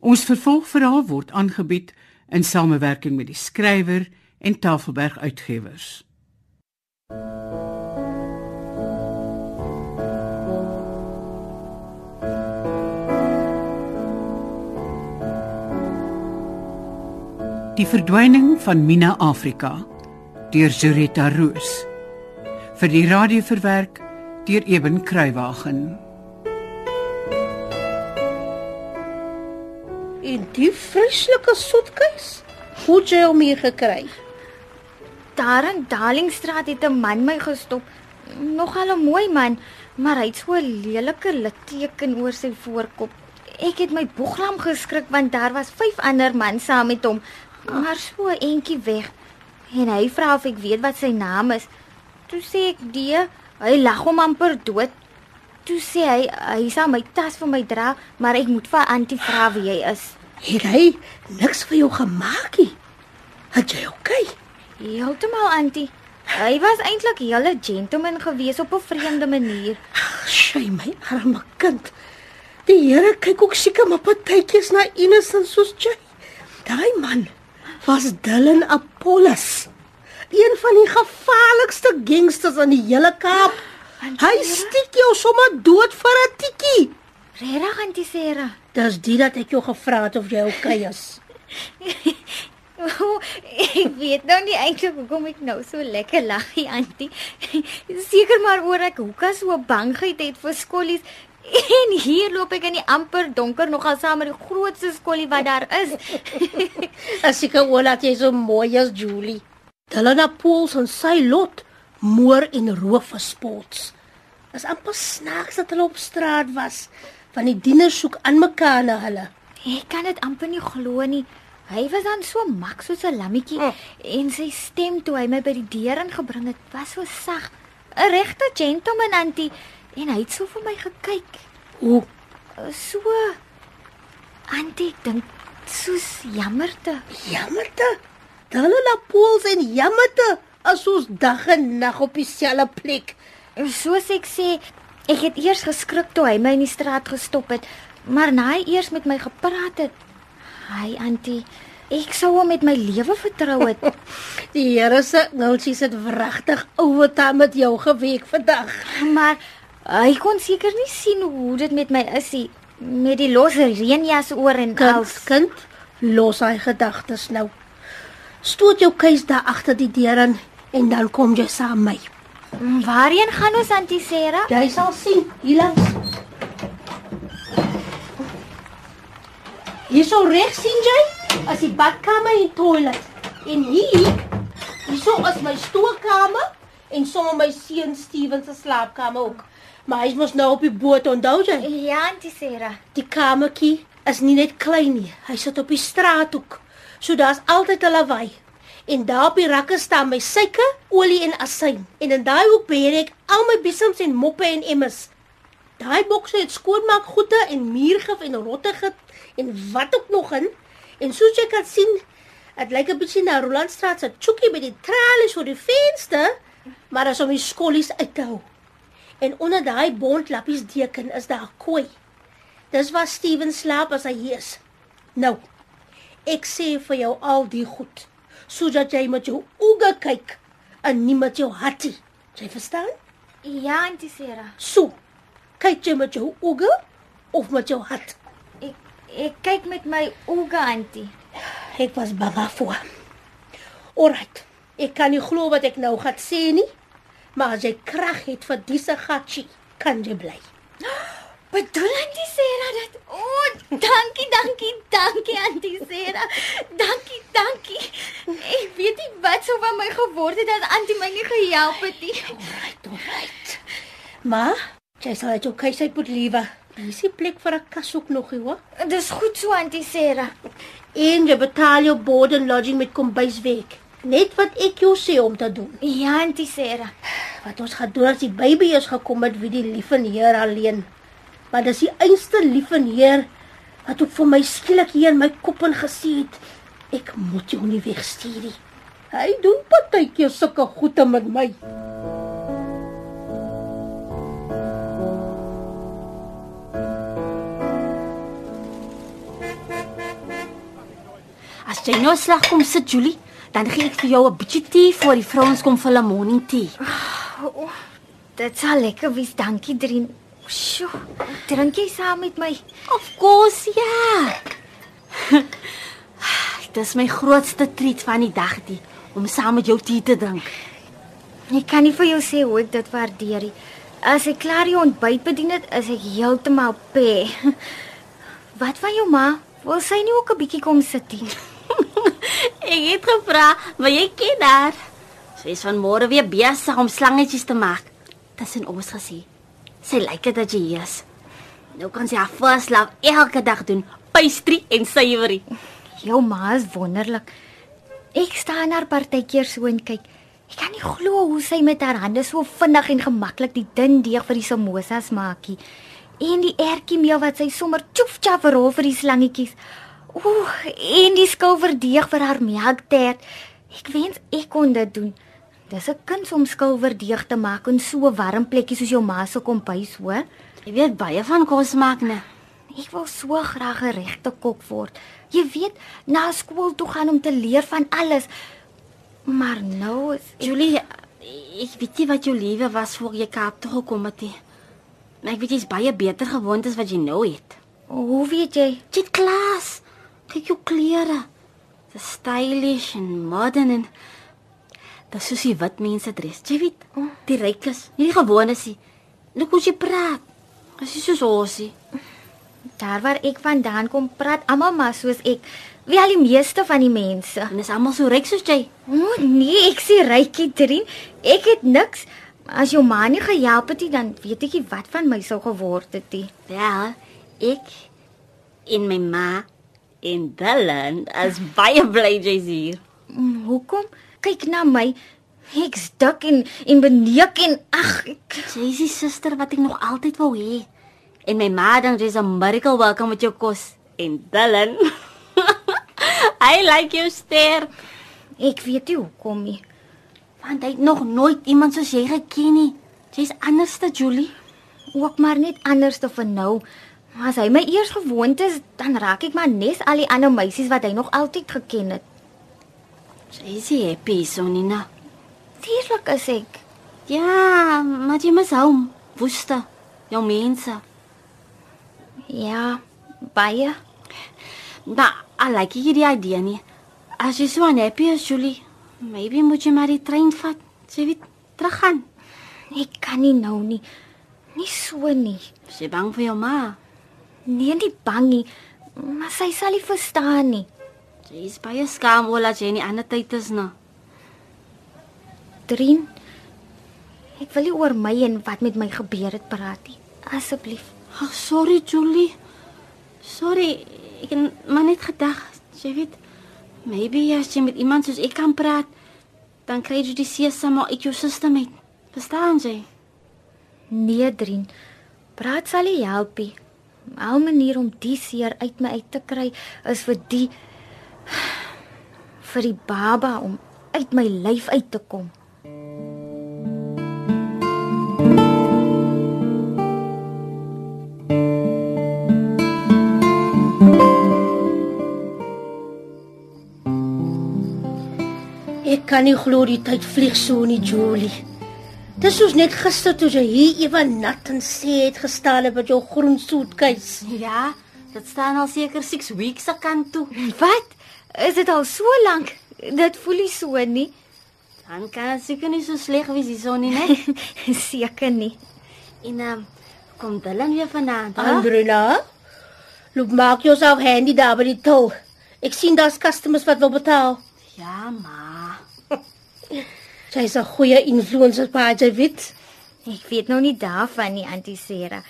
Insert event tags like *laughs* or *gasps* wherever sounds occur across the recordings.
Ons vervolgverhaal word aangebied in samewerking met die skrywer en Tafelberg Uitgewers. Die verdwyning van Mina Afrika deur Zurita Roos vir die radio verwerk deur Eben Kruiwagen. En die vreeslike soetkuis, hoe jy hom hier gekry? Daar in Darlingstraat het 'n man my gestop. Nogal 'n mooi man, maar hy het so 'n lelike litteken oor sy voorkop. Ek het my boeglam geskrik want daar was vyf ander mans saam met hom, maar so eentjie weg. En hy vra of ek weet wat sy naam is. Toe sê ek die, hy lag hom amper dood. Toe sê hy hy sal my tas vir my dra, maar ek moet vir Antie vra wie hy is. Het hy niks vir jou gemaak nie? Het jy okay? Heeltemal Antie. Hy was eintlik 'n hele gentleman gewees op 'n vreemde manier. Sy my arme kind. Die Here kyk ook seker maar partytjies na innocent soos jy. Daai man was Dylan Apollos. Een van die gevaarlikste gangsters in die hele Kaap. Hy stiek jou sommer dood vir 'n tikkie. Regtig Antie Sarah. Dis dit dat ek jou gevra het of jy okay *laughs* is. Oh, ek weet nou nie eintlik hoekom ek nou so lekker lag, nie, Antie. Seker maar oor ek hoekom so bangheid het vir skollies. En hier loop ek in die amper donker nogal saam met die grootste skollie wat daar is. As ek wou laat jy so mooi as Julie. Delana Pools en sy lot moor en roof vir sports. Is amper snaaks dat hulle op straat was. Van die dieners soek aan mekaar na hulle. Ek kan dit amper nie glo nie. Hy was dan so mak soos 'n lammetjie Oh. en sy stem toe hy my by die deur ingebring het, was so sag. 'n Regte gentleman Antie en hy het so vir my gekyk. Hoe So Antie dink soos jammerte. jammerte. Delana Pools en jammerte as ons dag en nag op dieselfde plek. Soos ek sê, ek het eers geskrik toe hy my in die straat gestop het, maar na hy eers met my gepraat het, hy Antie, ek sou hom met my lewe vertrou het. *laughs* Die Here se ngulsies het wragtig ouer met jou geweek vandag. Maar hy kon seker nie sien hoe dit met my is nie met die losse reënjas oor en Kind, als. kind, los hy gedagtes nou. Stoot jou keus daar agter die deur in en dan kom jy saam met my. Waarheen gaan ons Antie Sarah? Jy sal sien, hier langs. Hier so reg sien jy? As die badkamer en toilet. En hier, hierso is my stoelkamer en sommer my seun Steven se slaapkamer ook. Maar hy is mos nou op die boot, onthou jy? Ja, Antie Sarah. Die kamertjie is nie net klein nie. Hy sit op die straathoek. So daar's altyd 'n lawaai. En daar op die rakke staan my suiker, olie en asyn. En in daai hoek beheer ek al my besoms en moppe en emmers. Daai bokse het skoonmaakgoede en muurgif en rottige en wat ook nog in. En soos jy kan sien, dit lyk 'n bietjie na Rolandstraat se chookie by die tralies voor die venster, maar as om die skollies uit te hou. En onder daai bontlappies deken is daar 'n kooi. Dis waar Steven slaap as hy hier is. Nou, ek sê vir jou al die goed, sodat jy met jou oë kyk en nie met jou hartie. Jy verstaan? Ja, Antie Sarah. So, kyk jy met jou oë of met jou hart? Ek ek kyk met my oë, Antie. Ek was bang daarvoor. Alright. Ek kan nie glo wat ek nou gaan sê nie, maar as jy krag het vir disse gatjie, kan jy bly. *gasps* Bedoel Antie Sarah dit? O, oh, dankie, dankie, dankie Antie Sarah. Dankie, dankie. Ek weet nie wat sou van my geword het as Antie my nie gehelp het nie. Alright, alright. Maar jy sal jou keuse uit moet liewe. Hier is die plek vir 'n kas ook nog, hoor. Dis goed so Antie Sarah. En jy betaal jou board and lodging met kombuiswerk. Net wat ek jou sê om te doen. Ja, Antie Sarah. Wat ons gaan doen as die baby is gekom met wie die lief en Heer alleen. Maar dis die einste lief en Heer wat ook vir my skielik hier in my kop ingesê het. Ek moet jou nie wegstuur nie. Hy doen partykeer sulke goede met my. As jy nou slag kom sit Julie, dan gee ek vir jou 'n bietjie tee voor die vrouens kom vir 'n morning tea. Dit sal lekker wees, dankie Drien. Sjoe, drink jy saam met my? Of course, ja. Dis my grootste treat van die dag die om saam met jou tee te drink. Ek kan nie vir jou sê hoe ek dit waardeer nie. As ek klaar die ontbyt bedien het, is ek heeltemal pe. Wat van jou ma? Wil sy nie ook 'n bietjie kom sit nie? *laughs* Ek het gevra, "Maar jy ken haar." Sy is van môre weer besig om slangetjies te maak. Tussen ons gesê. Sy lyk dit dat jy hier is. Nou kan sy haar first love elke dag doen, pastry en suiwerie. Jou ma is wonderlik. Ek staan haar partykeer so en kyk. Ek kan nie glo hoe sy met haar hande so vinnig en gemaklik die dun deeg vir die samosas maak nie. En die ertjie meel wat sy sommer tjoef tjaf rol vir die slangetjies. Ooh, en die skilverdeeg vir haar melktert. Ek wens ek kon dit doen. Dis 'n kuns om skilverdeeg te maak in so 'n warm plekkie soos jou ma se kompuis, hoor. Jy weet baie van kos maak, né? Ek wil so graag 'n regte kok word. Jy weet, na skool toe gaan om te leer van alles. Maar nou is ek, Julie, ek weet nie wat jou lewe was voor jy Kaap toe gekom het nie. Maar ek weet jy's baie beter gewoond as wat jy nou het. hoe weet jy? Het klas. Kyk jou klere. Dis stylish en modern en Dis soos die wit mense dres. Jy weet, die rykes, nie die gewones nie. Look hoe jy praat. Dis nie soos osie. Daar waar ek vandaan kom, praat almal maar soos ek. Wie al die meeste van die mense. En is almal so ryk soos jy. O nee, ek sê rykie Trien. Ek het niks. As jou ma nie gehelp het nie, dan weet ek nie wat van my sou geword het nie. Wel, ek in my ma in Dylan as baie bly jy's hier. Mm, Hoekom? Kyk na my. Ek's dik en en beneek en ag, ek Jy's die suster wat ek nog altyd wou hê. En my ma dink jy's 'n miracle welkom met jou kos. En Dylan. *laughs* I like you sterk. ek weet nie hoekom nie. Want hy het nog nooit iemand soos jy geken nie. Jy's anders te Julie. Ook maar net anders te vir nou. Maar As hy my eers gewoond is, dan raak ek maar nes al die ander meisies wat hy nog altyd geken het. Jy's die happy Sonina. Natuurlik is ek. Ja, maar jy moet hom. Woeste. Jou mense. Ja, baie. Maar I like jy die idee nie. As jy so unhappy is, Julie, maybe moet jy maar die trein vat. Jy weet, teruggaan. Ek kan nie nou nie. Nie so nie. Is jy bang vir jou ma? Nee, nie bang nie. Maar sy sal nie verstaan nie. Jy is baie skaam oor dat jy nie ander tyd is nou. Drien. Ek wil nie oor my en wat met my gebeur het praat nie. Asseblief. Ag, sorry Julie. Sorry, ek het maar net gedag, jy weet, maybe as jy met iemand soos ek kan praat, dan kry jy die sesame uit jou sisteem uit. Verstaan jy? Nee, Drien. Praat sal nie help nie. Al manier om die seer uit my uit te kry is vir die vir die baba om uit my lyf uit te kom. Ek kan nie glo die tyd vlieg so nie, Julie. Dis soos net gister toe jy hier ewen nat en sê het gestaan het met jou groen soetkies. Ja, dit staan al seker 6 weeks se kant toe. Wat? Is dit al so lank? Dit voel nie so nie. Dan kan dit seker nie so sleg wees hierson nie, né? *laughs* Seker nie. En ehm um, kom Dylan weer vanaand? Andrina, loop maak jouself handy daar by die til. Ek sien daar's customers wat wil betaal. Ja, ma. *laughs* Sy's 'n goeie influencer pa, jy weet. Ek weet nou nie daarvan nie, Auntie Sera.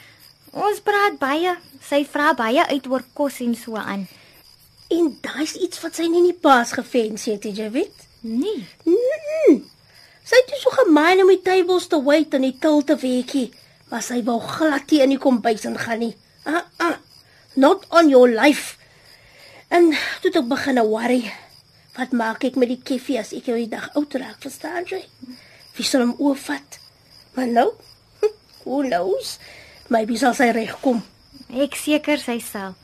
Ons praat baie. Sy vra baie uit oor kos en so aan. En daai's iets wat sy nie in die paas gefens het, jy weet. Nee. Mm. Sy het so gemeen om die tables te wait en die til te weekie, maar sy wou glad nie in die kombuis ingaan nie. Ah ah. Not on your life. En toe ek begin worry. Wat maak ek met die koffie as ek die dag oud raak, verstaan jy? Wie sal hom oorvat? Maar nou, *laughs* who knows? Maybe sal sy regkom. Ek seker sy sal.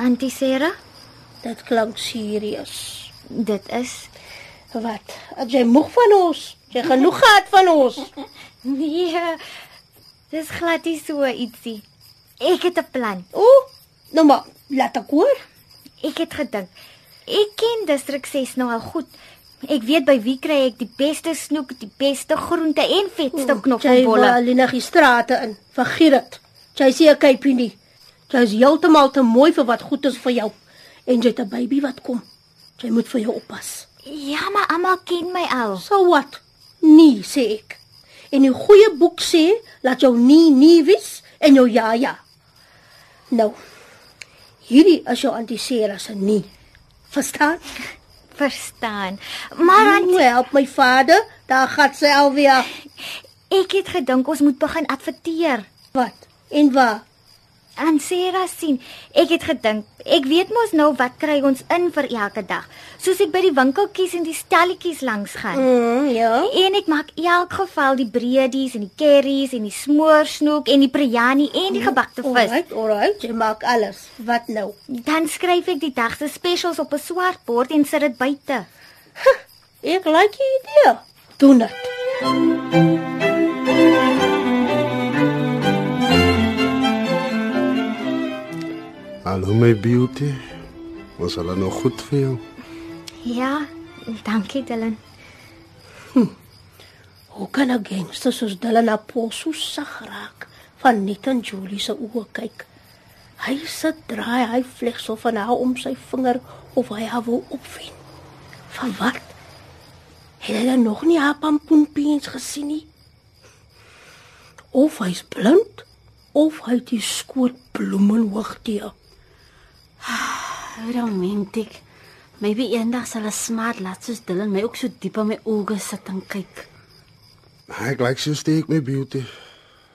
Auntie Sera, Dit klink serieus. Dit is Wat? As jy moeg van ons? Jy genoeg gehad van ons? *laughs* nee. Dis glad nie so ietsie. Ek het 'n plan. O, nou maar, laat ek hoor. Ek het gedink. Ek ken distrik 6 nou al goed. Ek weet by wie kry ek die beste snoek, die beste groente en vetste Jy wil knoffelbolle. alleen na die strate in. Vergiet dit. Jy sê 'n kypie nie. Jy is heeltemal te mooi vir wat goed is vir jou. En jy het 'n baby wat kom. Jy moet vir jou oppas. Ja, maar almal ken my al. So wat? Nee, sê ek. En die goeie boek sê laat jou nie nie wees en jou ja ja. Nou. Hierdie is jou antisera se nie. Verstaan? *laughs* Verstaan. Maar aan, Moet help my vader, daar gaan sy alweer. *laughs* ek het gedink ons moet begin adverteer. Wat? En waar? Aan Sarah sien. Ek het gedink, ek weet mos nou wat kry ons in vir elke dag. Soos ek by die winkeltjies en die stalletjies langs gaan. Mm, ja. En ek maak elk geval die breedies en die curries en die smoorsnoek en die biryani en die gebakte vis. Alright, alright, jy maak alles. Wat nou? Dan skryf ek die dag se specials op 'n swart bord en sit dit buite. Ek like die idee. Doen dit. Hallo my beauty. Was hulle nog goed vir jou? Ja, dankie Dylan. Hoe kan 'n gangster soos Dylan Apol so sag raak van net aan Julie se oë kyk? Hy sit draai hy vlegsel van haar om sy vinger of hy haar wil opvien. Van wat? Het hy dan nog nie haar pampoenpiens gesien nie? Of hy's blind of hy het die skoot blomme hoog teë. Hoe *sighs* romantiek. Maybe eendag sal 'n smart laat soos Dylan my ook so diep in my oë sit en kyk. Ek like so steek my beauty.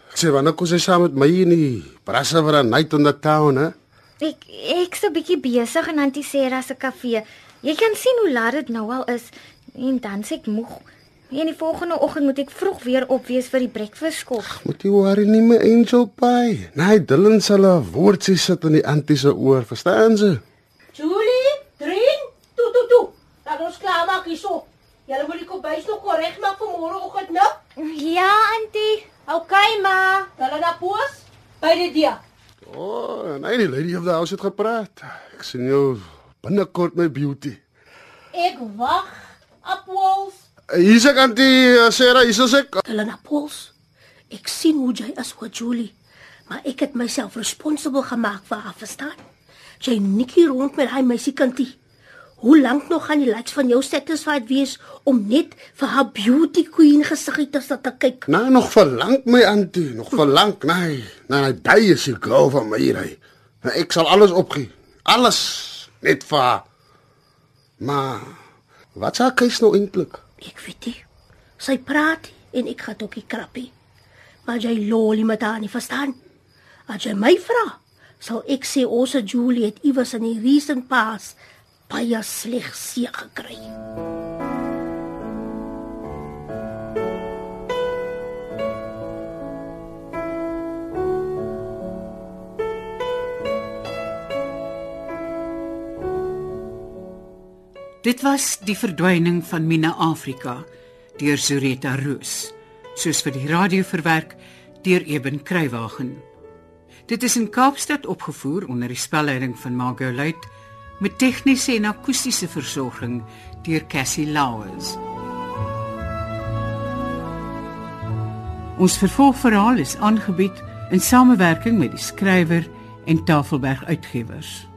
Ek sê wanneer kom sy saam met my in die Brassa vir 'n night in the town, hè? Ek ek's 'n bietjie besig in Antisera se kafee. Jy kan sien hoe laat dit nou al is en dan sê ek moeg. En die volgende oggend moet ek vroeg weer op wees vir die breakfast skop. Moet jy worry nie my angel pie. Nee, Dylan sal 'n woordjie sit in die antie se oor, verstaan jy? Julie, drink. Toe toe toe. Laat ons klaar maak hierso. Julle moet die kombuis nog korrek maak vir môreoggend, né? Ja, auntie. Okay, ma. Hulle na pos by die dia. O, oh, nee, die lady of the house het gepraat. Ek sien jou binnekort my beauty. Ek wag. Appels. Hier's ek antie uh, Sarah, hier's ek. Hulle na pos. Ek sien hoe jy is oor Julie, maar ek het myself responsible gemaak vir haar, verstaan? Jy nikkie rond met hy meisiekindie. Hoe lank nog gaan die likes van jou satisfied wees om net vir haar beauty queen gesiggie te sit te kyk? Nee, nog verlang my antie, nog verlang. Nee, nee, nee, daai is die girl van my hier. Nou, ek sal alles opgee. Alles net vir haar. Maar wat sê keus nou eintlik? Ek weet nie. Sy praat en ek gaan ook nie krappie. Maar jy lolie met haar nie verstaan. As jy my vra, sal ek sê ons het Julie het iewers in die recent past baie sleg seë gekry. Dit was die verdwyning van Mina Afrika deur Zureta Roos, soos vir die radio verwerk deur Eben Kruiwagen. Dit is in Kaapstad opgevoer onder die spelleiding van Margot Luit met tegniese en akoestiese versorging deur Cassie Lauers. Ons vervolgverhaal is aangebied in samewerking met die skrywer en Tafelberg Uitgewers.